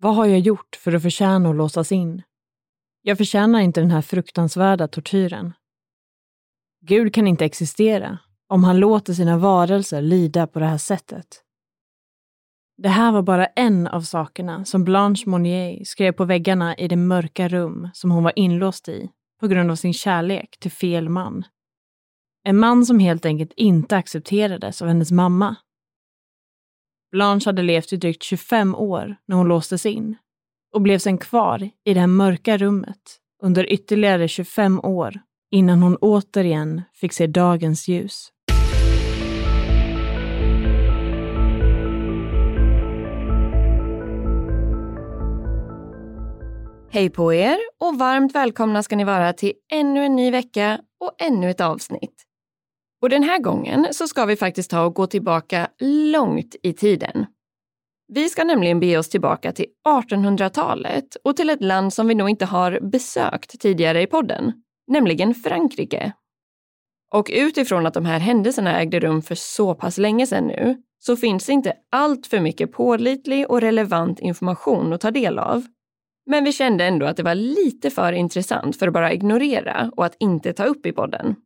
Vad har jag gjort för att förtjäna att låsas in? Jag förtjänar inte den här fruktansvärda tortyren. Gud kan inte existera om han låter sina varelser lida på det här sättet. Det här var bara en av sakerna som Blanche Monnier skrev på väggarna i det mörka rum som hon var inlåst i på grund av sin kärlek till fel man. En man som helt enkelt inte accepterades av hennes mamma. Blanche hade levt i drygt 25 år när hon låstes in och blev sen kvar i det här mörka rummet under ytterligare 25 år innan hon återigen fick se dagens ljus. Hej på er och varmt välkomna ska ni vara till ännu en ny vecka och ännu ett avsnitt. Och den här gången så ska vi faktiskt ta och gå tillbaka långt i tiden. Vi ska nämligen bege oss tillbaka till 1800-talet och till ett land som vi nog inte har besökt tidigare i podden, nämligen Frankrike. Och utifrån att de här händelserna ägde rum för så pass länge sedan nu så finns det inte allt för mycket pålitlig och relevant information att ta del av. Men vi kände ändå att det var lite för intressant för att bara ignorera och att inte ta upp i podden.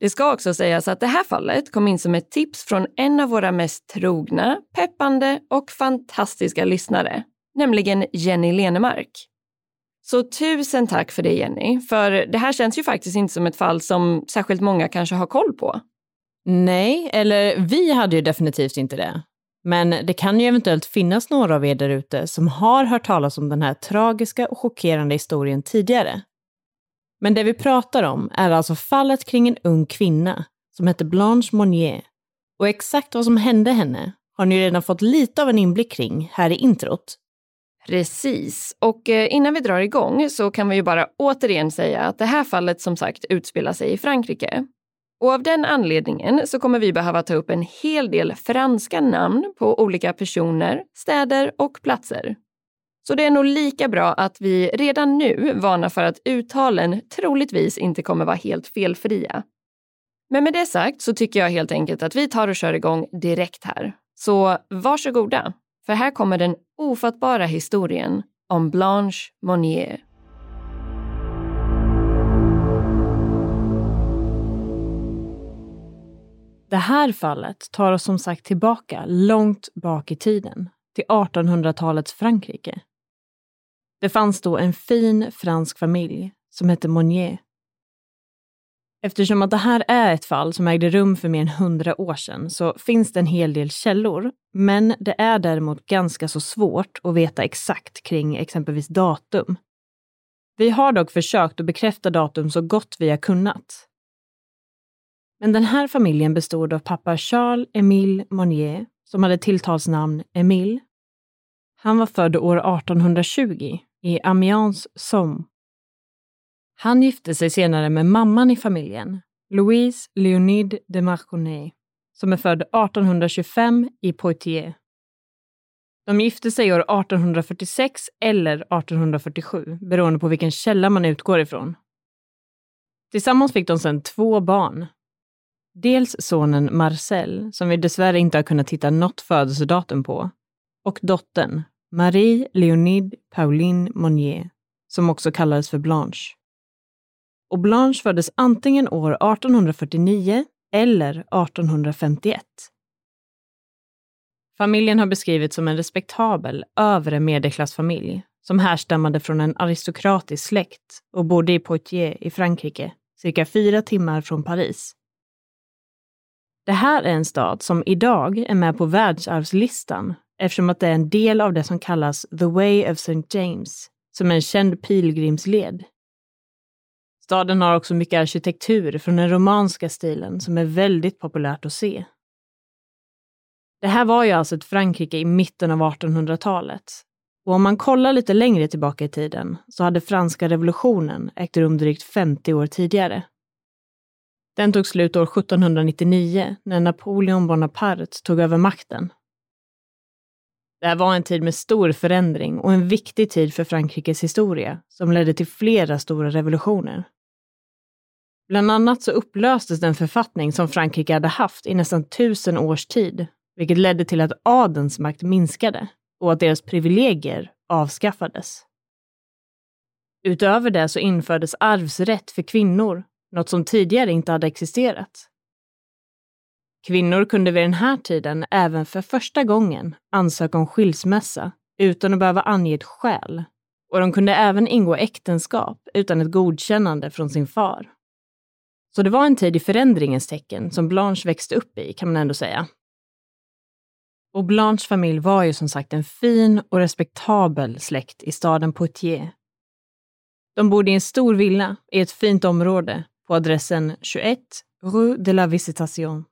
Det ska också sägas att det här fallet kom in som ett tips från en av våra mest trogna, peppande och fantastiska lyssnare, nämligen Jenny Lenemark. Så tusen tack för det Jenny, för det här känns ju faktiskt inte som ett fall som särskilt många kanske har koll på. Nej, eller vi hade ju definitivt inte det. Men det kan ju eventuellt finnas några av er där ute som har hört talas om den här tragiska och chockerande historien tidigare. Men det vi pratar om är alltså fallet kring en ung kvinna som heter Blanche Monnier. Och exakt vad som hände henne har ni redan fått lite av en inblick kring här i introt. Precis, och eh, innan vi drar igång så kan vi ju bara återigen säga att det här fallet som sagt utspelar sig i Frankrike. Och av den anledningen så kommer vi behöva ta upp en hel del franska namn på olika personer, städer och platser. Så det är nog lika bra att vi redan nu varnar för att uttalen troligtvis inte kommer vara helt felfria. Men med det sagt så tycker jag helt enkelt att vi tar och kör igång direkt här. Så varsågoda, för här kommer den ofattbara historien om Blanche Monnier. Det här fallet tar oss som sagt tillbaka långt bak i tiden, till 1800-talets Frankrike. Det fanns då en fin fransk familj som hette Monnier. Eftersom att det här är ett fall som ägde rum för mer än hundra år sedan så finns det en hel del källor, men det är däremot ganska så svårt att veta exakt kring exempelvis datum. Vi har dock försökt att bekräfta datum så gott vi har kunnat. Men den här familjen bestod av pappa Charles Émile Monnier, som hade tilltalsnamn Émile. Han var född år 1820 i Amiens Somme. Han gifte sig senare med mamman i familjen, Louise Leonide de Marconnet, som är född 1825 i Poitiers. De gifte sig år 1846 eller 1847, beroende på vilken källa man utgår ifrån. Tillsammans fick de sedan två barn. Dels sonen Marcel, som vi dessvärre inte har kunnat hitta något födelsedatum på, och dottern Marie Leonide Pauline Monnier, som också kallades för Blanche. Och Blanche föddes antingen år 1849 eller 1851. Familjen har beskrivits som en respektabel övre medelklassfamilj som härstammade från en aristokratisk släkt och bodde i Poitiers i Frankrike, cirka fyra timmar från Paris. Det här är en stad som idag är med på världsarvslistan eftersom att det är en del av det som kallas The Way of St. James, som är en känd pilgrimsled. Staden har också mycket arkitektur från den romanska stilen som är väldigt populärt att se. Det här var ju alltså ett Frankrike i mitten av 1800-talet. Och om man kollar lite längre tillbaka i tiden så hade franska revolutionen ägt rum drygt 50 år tidigare. Den tog slut år 1799 när Napoleon Bonaparte tog över makten. Det här var en tid med stor förändring och en viktig tid för Frankrikes historia som ledde till flera stora revolutioner. Bland annat så upplöstes den författning som Frankrike hade haft i nästan tusen års tid vilket ledde till att adens makt minskade och att deras privilegier avskaffades. Utöver det så infördes arvsrätt för kvinnor, något som tidigare inte hade existerat. Kvinnor kunde vid den här tiden även för första gången ansöka om skilsmässa utan att behöva ange ett skäl och de kunde även ingå äktenskap utan ett godkännande från sin far. Så det var en tid i förändringens tecken som Blanche växte upp i, kan man ändå säga. Och Blanches familj var ju som sagt en fin och respektabel släkt i staden Poitiers. De bodde i en stor villa i ett fint område på adressen 21 Rue de la Visitation.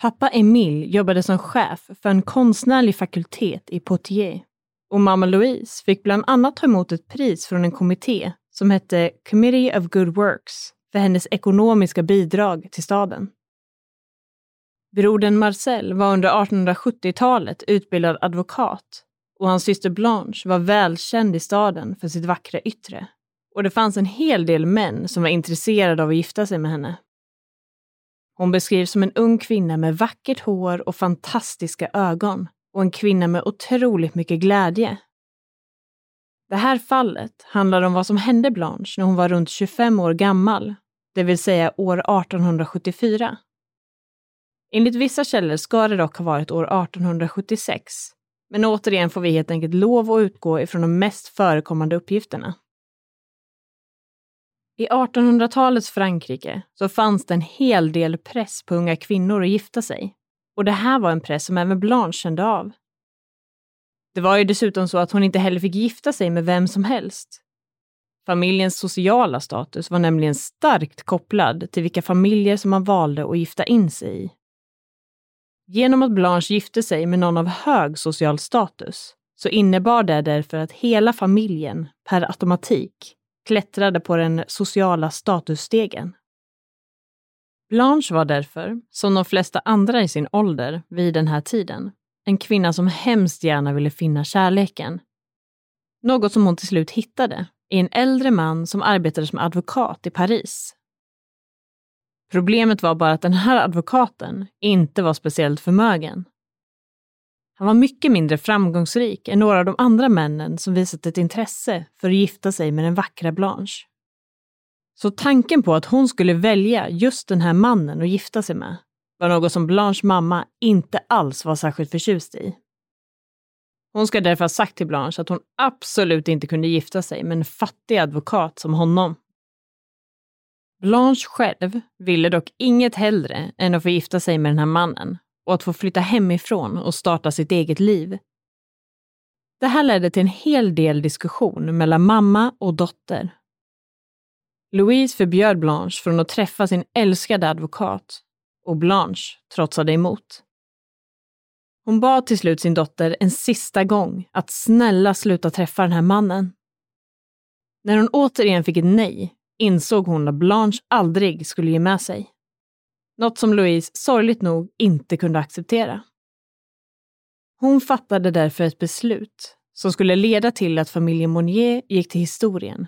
Pappa Emil jobbade som chef för en konstnärlig fakultet i Poitiers och mamma Louise fick bland annat ta emot ett pris från en kommitté som hette Committee of Good Works för hennes ekonomiska bidrag till staden. Brodern Marcel var under 1870-talet utbildad advokat och hans syster Blanche var välkänd i staden för sitt vackra yttre. Och det fanns en hel del män som var intresserade av att gifta sig med henne. Hon beskrivs som en ung kvinna med vackert hår och fantastiska ögon och en kvinna med otroligt mycket glädje. Det här fallet handlar om vad som hände Blanche när hon var runt 25 år gammal, det vill säga år 1874. Enligt vissa källor ska det dock ha varit år 1876. Men återigen får vi helt enkelt lov att utgå ifrån de mest förekommande uppgifterna. I 1800-talets Frankrike så fanns det en hel del press på unga kvinnor att gifta sig. Och det här var en press som även Blanche kände av. Det var ju dessutom så att hon inte heller fick gifta sig med vem som helst. Familjens sociala status var nämligen starkt kopplad till vilka familjer som man valde att gifta in sig i. Genom att Blanche gifte sig med någon av hög social status så innebar det därför att hela familjen per automatik klättrade på den sociala statusstegen. Blanche var därför, som de flesta andra i sin ålder vid den här tiden, en kvinna som hemskt gärna ville finna kärleken. Något som hon till slut hittade i en äldre man som arbetade som advokat i Paris Problemet var bara att den här advokaten inte var speciellt förmögen. Han var mycket mindre framgångsrik än några av de andra männen som visat ett intresse för att gifta sig med den vackra Blanche. Så tanken på att hon skulle välja just den här mannen att gifta sig med var något som Blanches mamma inte alls var särskilt förtjust i. Hon ska därför ha sagt till Blanche att hon absolut inte kunde gifta sig med en fattig advokat som honom. Blanche själv ville dock inget hellre än att få gifta sig med den här mannen och att få flytta hemifrån och starta sitt eget liv. Det här ledde till en hel del diskussion mellan mamma och dotter. Louise förbjöd Blanche från att träffa sin älskade advokat och Blanche trotsade emot. Hon bad till slut sin dotter en sista gång att snälla sluta träffa den här mannen. När hon återigen fick ett nej insåg hon att Blanche aldrig skulle ge med sig. Något som Louise sorgligt nog inte kunde acceptera. Hon fattade därför ett beslut som skulle leda till att familjen Monnier gick till historien.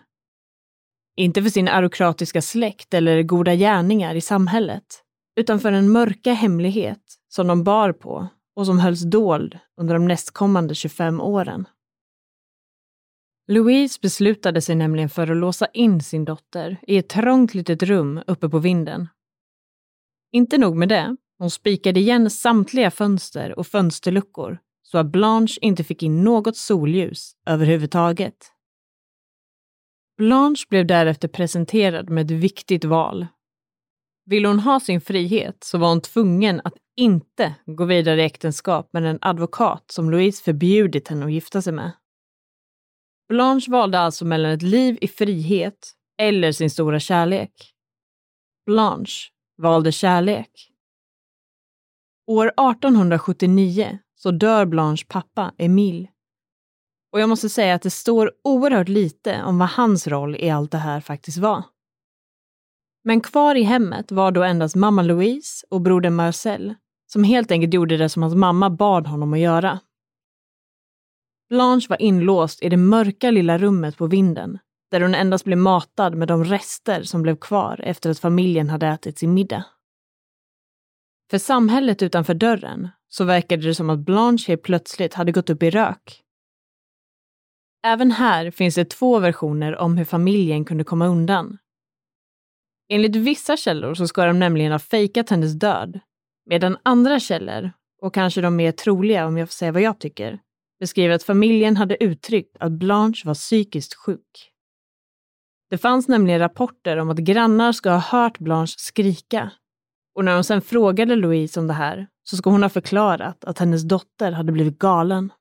Inte för sin arokratiska släkt eller goda gärningar i samhället, utan för en mörka hemlighet som de bar på och som hölls dold under de nästkommande 25 åren. Louise beslutade sig nämligen för att låsa in sin dotter i ett trångt litet rum uppe på vinden. Inte nog med det, hon spikade igen samtliga fönster och fönsterluckor så att Blanche inte fick in något solljus överhuvudtaget. Blanche blev därefter presenterad med ett viktigt val. Ville hon ha sin frihet så var hon tvungen att inte gå vidare i äktenskap med en advokat som Louise förbjudit henne att gifta sig med. Blanche valde alltså mellan ett liv i frihet eller sin stora kärlek. Blanche valde kärlek. År 1879 så dör Blanches pappa, Emile. Och jag måste säga att det står oerhört lite om vad hans roll i allt det här faktiskt var. Men kvar i hemmet var då endast mamma Louise och brodern Marcel, som helt enkelt gjorde det som hans mamma bad honom att göra. Blanche var inlåst i det mörka lilla rummet på vinden, där hon endast blev matad med de rester som blev kvar efter att familjen hade ätit sin middag. För samhället utanför dörren så verkade det som att Blanche helt plötsligt hade gått upp i rök. Även här finns det två versioner om hur familjen kunde komma undan. Enligt vissa källor så ska de nämligen ha fejkat hennes död, medan andra källor, och kanske de mer troliga om jag får säga vad jag tycker, beskriver att familjen hade uttryckt att Blanche var psykiskt sjuk. Det fanns nämligen rapporter om att grannar ska ha hört Blanche skrika. Och när de sen frågade Louise om det här så ska hon ha förklarat att hennes dotter hade blivit galen.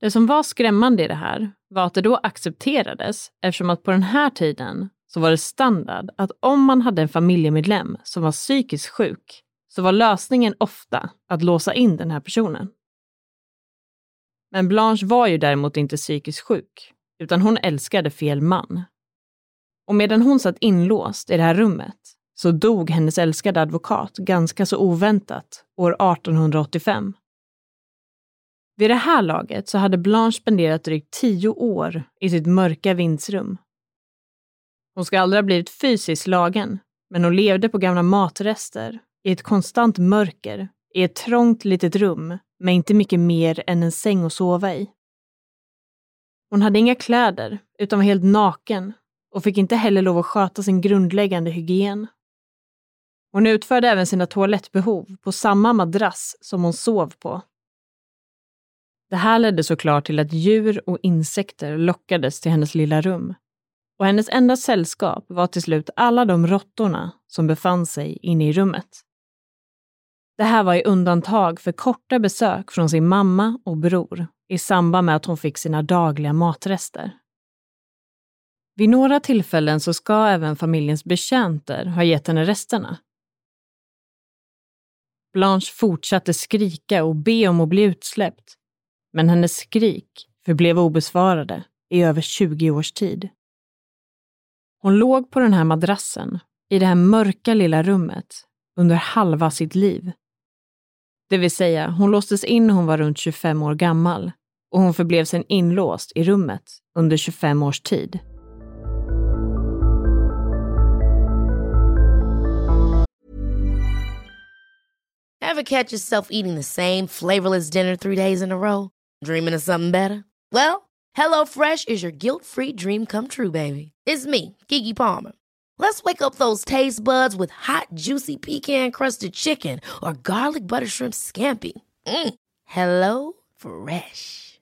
Det som var skrämmande i det här var att det då accepterades eftersom att på den här tiden så var det standard att om man hade en familjemedlem som var psykiskt sjuk så var lösningen ofta att låsa in den här personen. Men Blanche var ju däremot inte psykiskt sjuk, utan hon älskade fel man. Och medan hon satt inlåst i det här rummet så dog hennes älskade advokat ganska så oväntat år 1885. Vid det här laget så hade Blanche spenderat drygt tio år i sitt mörka vindsrum. Hon ska aldrig ha blivit fysiskt slagen, men hon levde på gamla matrester i ett konstant mörker i ett trångt litet rum med inte mycket mer än en säng att sova i. Hon hade inga kläder, utan var helt naken och fick inte heller lov att sköta sin grundläggande hygien. Hon utförde även sina toalettbehov på samma madrass som hon sov på. Det här ledde såklart till att djur och insekter lockades till hennes lilla rum. Och hennes enda sällskap var till slut alla de råttorna som befann sig inne i rummet. Det här var i undantag för korta besök från sin mamma och bror i samband med att hon fick sina dagliga matrester. Vid några tillfällen så ska även familjens betjänter ha gett henne resterna. Blanche fortsatte skrika och be om att bli utsläppt, men hennes skrik förblev obesvarade i över 20 års tid. Hon låg på den här madrassen i det här mörka lilla rummet under halva sitt liv det vill säga, hon låstes in när hon var runt 25 år gammal och hon förblev sedan inlåst i rummet under 25 års tid. Have catch yourself eating the same flavorless dinner three days in a row? Dreaming of something better? Well, hello fresh is your guilt free dream come true baby. It's me, Gigi Palmer. Let's wake up those taste buds with hot, juicy pecan crusted chicken or garlic butter shrimp scampi. Mm. Hello Fresh.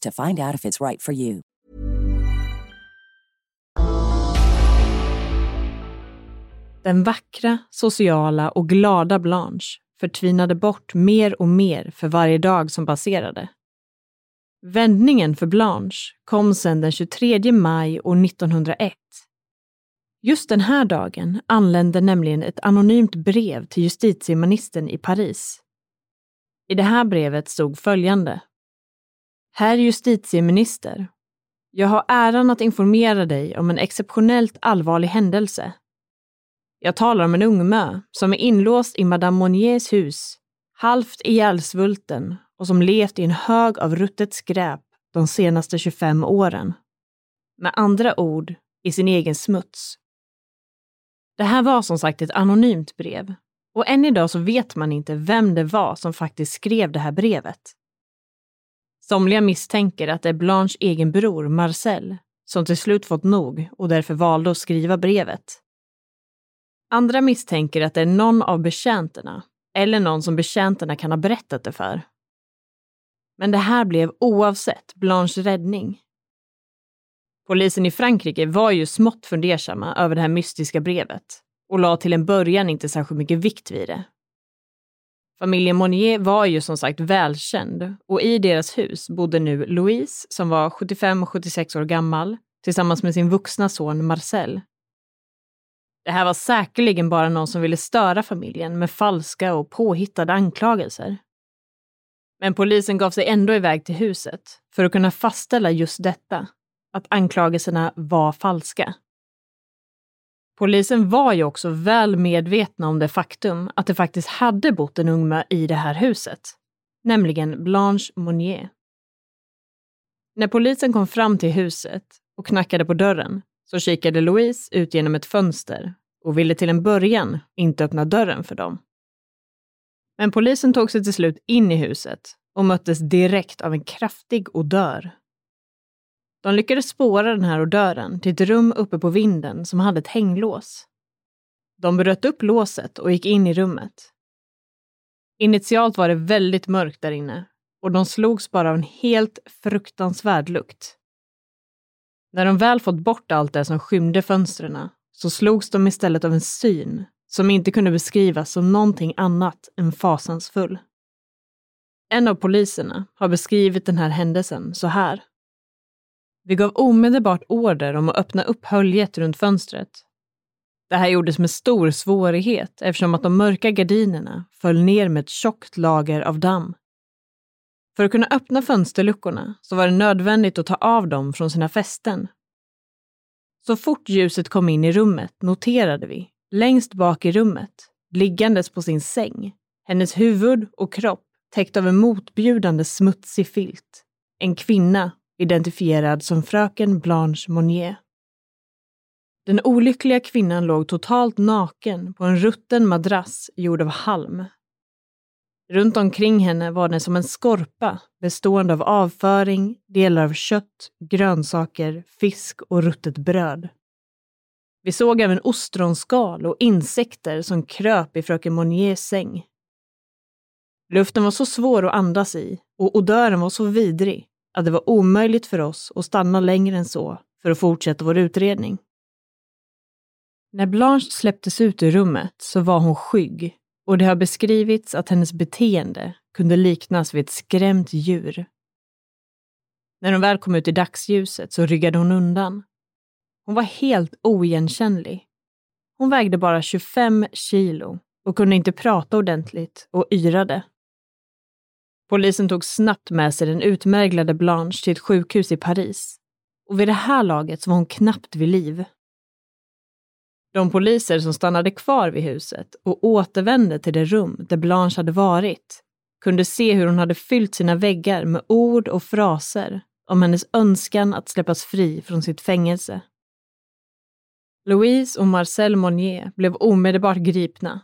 to find out if it's right for you. Den vackra, sociala och glada Blanche förtvinade bort mer och mer för varje dag som passerade. Vändningen för Blanche kom sedan den 23 maj år 1901. Just den här dagen anlände nämligen ett anonymt brev till justitieministern i Paris. I det här brevet stod följande. Herr justitieminister. Jag har äran att informera dig om en exceptionellt allvarlig händelse. Jag talar om en ungmö som är inlåst i Madame Monniers hus, halvt ihjälsvulten och som levt i en hög av ruttet skräp de senaste 25 åren. Med andra ord, i sin egen smuts. Det här var som sagt ett anonymt brev och än idag så vet man inte vem det var som faktiskt skrev det här brevet. Somliga misstänker att det är Blanches egen bror Marcel som till slut fått nog och därför valde att skriva brevet. Andra misstänker att det är någon av betjänterna eller någon som betjänterna kan ha berättat det för. Men det här blev oavsett Blanches räddning. Polisen i Frankrike var ju smått fundersamma över det här mystiska brevet och la till en början inte särskilt mycket vikt vid det. Familjen Monnier var ju som sagt välkänd och i deras hus bodde nu Louise som var 75 och 76 år gammal tillsammans med sin vuxna son Marcel. Det här var säkerligen bara någon som ville störa familjen med falska och påhittade anklagelser. Men polisen gav sig ändå iväg till huset för att kunna fastställa just detta, att anklagelserna var falska. Polisen var ju också väl medvetna om det faktum att det faktiskt hade bott en ungmö i det här huset, nämligen Blanche Monnier. När polisen kom fram till huset och knackade på dörren så kikade Louise ut genom ett fönster och ville till en början inte öppna dörren för dem. Men polisen tog sig till slut in i huset och möttes direkt av en kraftig odör de lyckades spåra den här odören till ett rum uppe på vinden som hade ett hänglås. De bröt upp låset och gick in i rummet. Initialt var det väldigt mörkt där inne och de slogs bara av en helt fruktansvärd lukt. När de väl fått bort allt det som skymde fönstren så slogs de istället av en syn som inte kunde beskrivas som någonting annat än fasansfull. En av poliserna har beskrivit den här händelsen så här. Vi gav omedelbart order om att öppna upp höljet runt fönstret. Det här gjordes med stor svårighet eftersom att de mörka gardinerna föll ner med ett tjockt lager av damm. För att kunna öppna fönsterluckorna så var det nödvändigt att ta av dem från sina fästen. Så fort ljuset kom in i rummet noterade vi, längst bak i rummet, liggandes på sin säng, hennes huvud och kropp täckt av en motbjudande smutsig filt, en kvinna identifierad som fröken Blanche Monnier. Den olyckliga kvinnan låg totalt naken på en rutten madrass gjord av halm. Runt omkring henne var den som en skorpa bestående av avföring, delar av kött, grönsaker, fisk och ruttet bröd. Vi såg även ostronskal och insekter som kröp i fröken Monniers säng. Luften var så svår att andas i och odören var så vidrig att det var omöjligt för oss att stanna längre än så för att fortsätta vår utredning. När Blanche släpptes ut ur rummet så var hon skygg och det har beskrivits att hennes beteende kunde liknas vid ett skrämt djur. När hon väl kom ut i dagsljuset så ryggade hon undan. Hon var helt oigenkännlig. Hon vägde bara 25 kilo och kunde inte prata ordentligt och yrade. Polisen tog snabbt med sig den utmärglade Blanche till ett sjukhus i Paris. Och vid det här laget så var hon knappt vid liv. De poliser som stannade kvar vid huset och återvände till det rum där Blanche hade varit kunde se hur hon hade fyllt sina väggar med ord och fraser om hennes önskan att släppas fri från sitt fängelse. Louise och Marcel Monnier blev omedelbart gripna.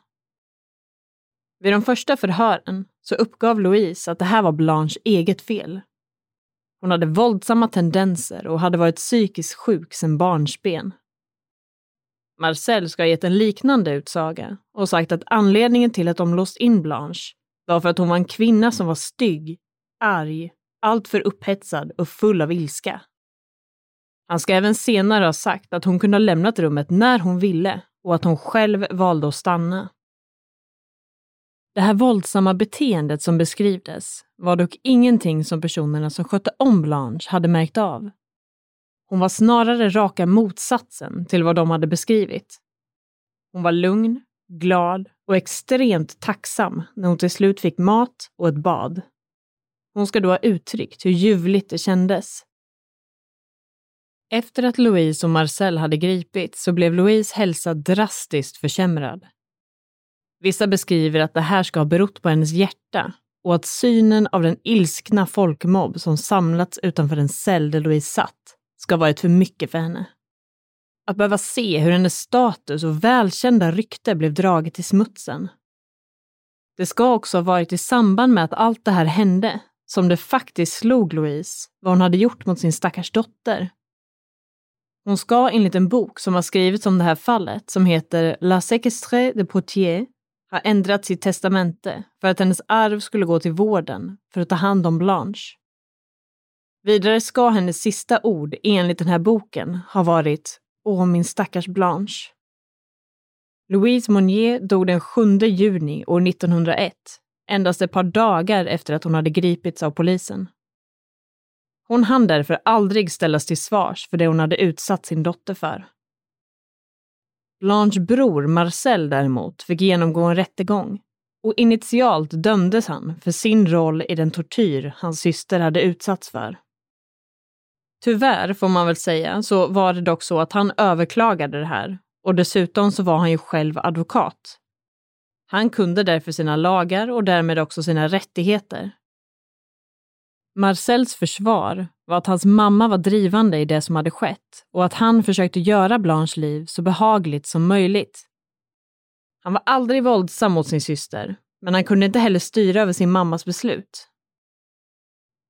Vid de första förhören så uppgav Louise att det här var Blanches eget fel. Hon hade våldsamma tendenser och hade varit psykiskt sjuk sedan barnsben. Marcel ska ha gett en liknande utsaga och sagt att anledningen till att de låst in Blanche var för att hon var en kvinna som var stygg, arg, alltför upphetsad och full av ilska. Han ska även senare ha sagt att hon kunde ha lämnat rummet när hon ville och att hon själv valde att stanna. Det här våldsamma beteendet som beskrivdes var dock ingenting som personerna som skötte om Blanche hade märkt av. Hon var snarare raka motsatsen till vad de hade beskrivit. Hon var lugn, glad och extremt tacksam när hon till slut fick mat och ett bad. Hon ska då ha uttryckt hur ljuvligt det kändes. Efter att Louise och Marcel hade gripits så blev Louise hälsa drastiskt försämrad. Vissa beskriver att det här ska ha berott på hennes hjärta och att synen av den ilskna folkmobb som samlats utanför den cell där Louise satt ska ha varit för mycket för henne. Att behöva se hur hennes status och välkända rykte blev draget i smutsen. Det ska också ha varit i samband med att allt det här hände som det faktiskt slog Louise vad hon hade gjort mot sin stackars dotter. Hon ska enligt en bok som har skrivits om det här fallet, som heter La Séquestre de Poitiers, ha ändrat sitt testamente för att hennes arv skulle gå till vården för att ta hand om Blanche. Vidare ska hennes sista ord enligt den här boken ha varit Åh, min stackars Blanche. Louise Monnier dog den 7 juni år 1901, endast ett par dagar efter att hon hade gripits av polisen. Hon hann därför aldrig ställas till svars för det hon hade utsatt sin dotter för. Blanches bror Marcel däremot fick genomgå en rättegång och initialt dömdes han för sin roll i den tortyr hans syster hade utsatts för. Tyvärr, får man väl säga, så var det dock så att han överklagade det här och dessutom så var han ju själv advokat. Han kunde därför sina lagar och därmed också sina rättigheter. Marcels försvar var att hans mamma var drivande i det som hade skett och att han försökte göra Blanches liv så behagligt som möjligt. Han var aldrig våldsam mot sin syster, men han kunde inte heller styra över sin mammas beslut.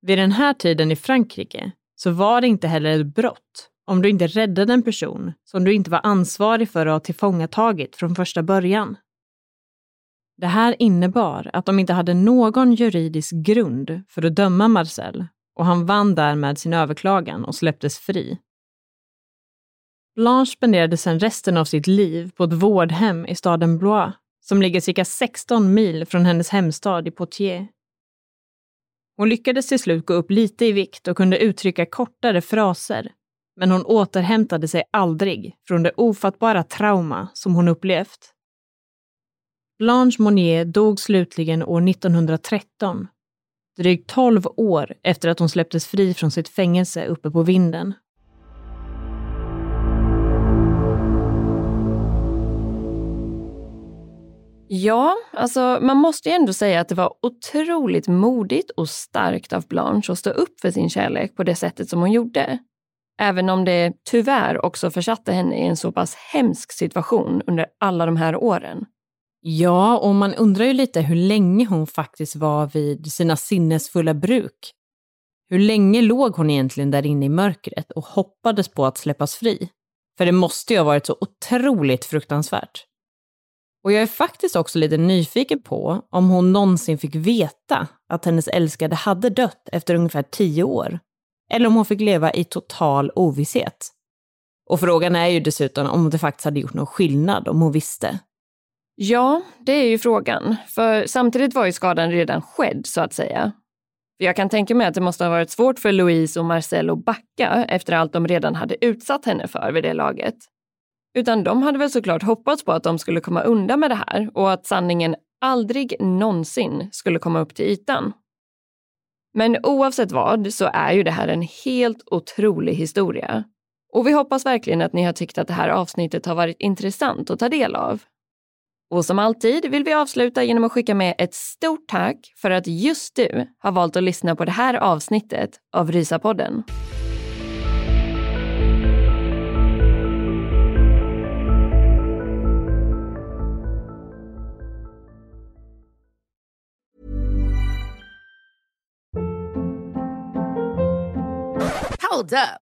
Vid den här tiden i Frankrike så var det inte heller ett brott om du inte räddade en person som du inte var ansvarig för att ha tillfångatagit från första början. Det här innebar att de inte hade någon juridisk grund för att döma Marcel och han vann därmed sin överklagan och släpptes fri. Blanche spenderade sedan resten av sitt liv på ett vårdhem i staden Blois som ligger cirka 16 mil från hennes hemstad i Poitiers. Hon lyckades till slut gå upp lite i vikt och kunde uttrycka kortare fraser, men hon återhämtade sig aldrig från det ofattbara trauma som hon upplevt. Blanche Monnier dog slutligen år 1913, drygt 12 år efter att hon släpptes fri från sitt fängelse uppe på vinden. Ja, alltså man måste ju ändå säga att det var otroligt modigt och starkt av Blanche att stå upp för sin kärlek på det sättet som hon gjorde. Även om det tyvärr också försatte henne i en så pass hemsk situation under alla de här åren. Ja, och man undrar ju lite hur länge hon faktiskt var vid sina sinnesfulla bruk. Hur länge låg hon egentligen där inne i mörkret och hoppades på att släppas fri? För det måste ju ha varit så otroligt fruktansvärt. Och jag är faktiskt också lite nyfiken på om hon någonsin fick veta att hennes älskade hade dött efter ungefär tio år. Eller om hon fick leva i total ovisshet. Och frågan är ju dessutom om det faktiskt hade gjort någon skillnad om hon visste. Ja, det är ju frågan. För samtidigt var ju skadan redan skedd, så att säga. Jag kan tänka mig att det måste ha varit svårt för Louise och Marcel att backa efter allt de redan hade utsatt henne för vid det laget. Utan de hade väl såklart hoppats på att de skulle komma undan med det här och att sanningen aldrig någonsin skulle komma upp till ytan. Men oavsett vad så är ju det här en helt otrolig historia. Och vi hoppas verkligen att ni har tyckt att det här avsnittet har varit intressant att ta del av. Och som alltid vill vi avsluta genom att skicka med ett stort tack för att just du har valt att lyssna på det här avsnittet av Rysapodden. Hold up.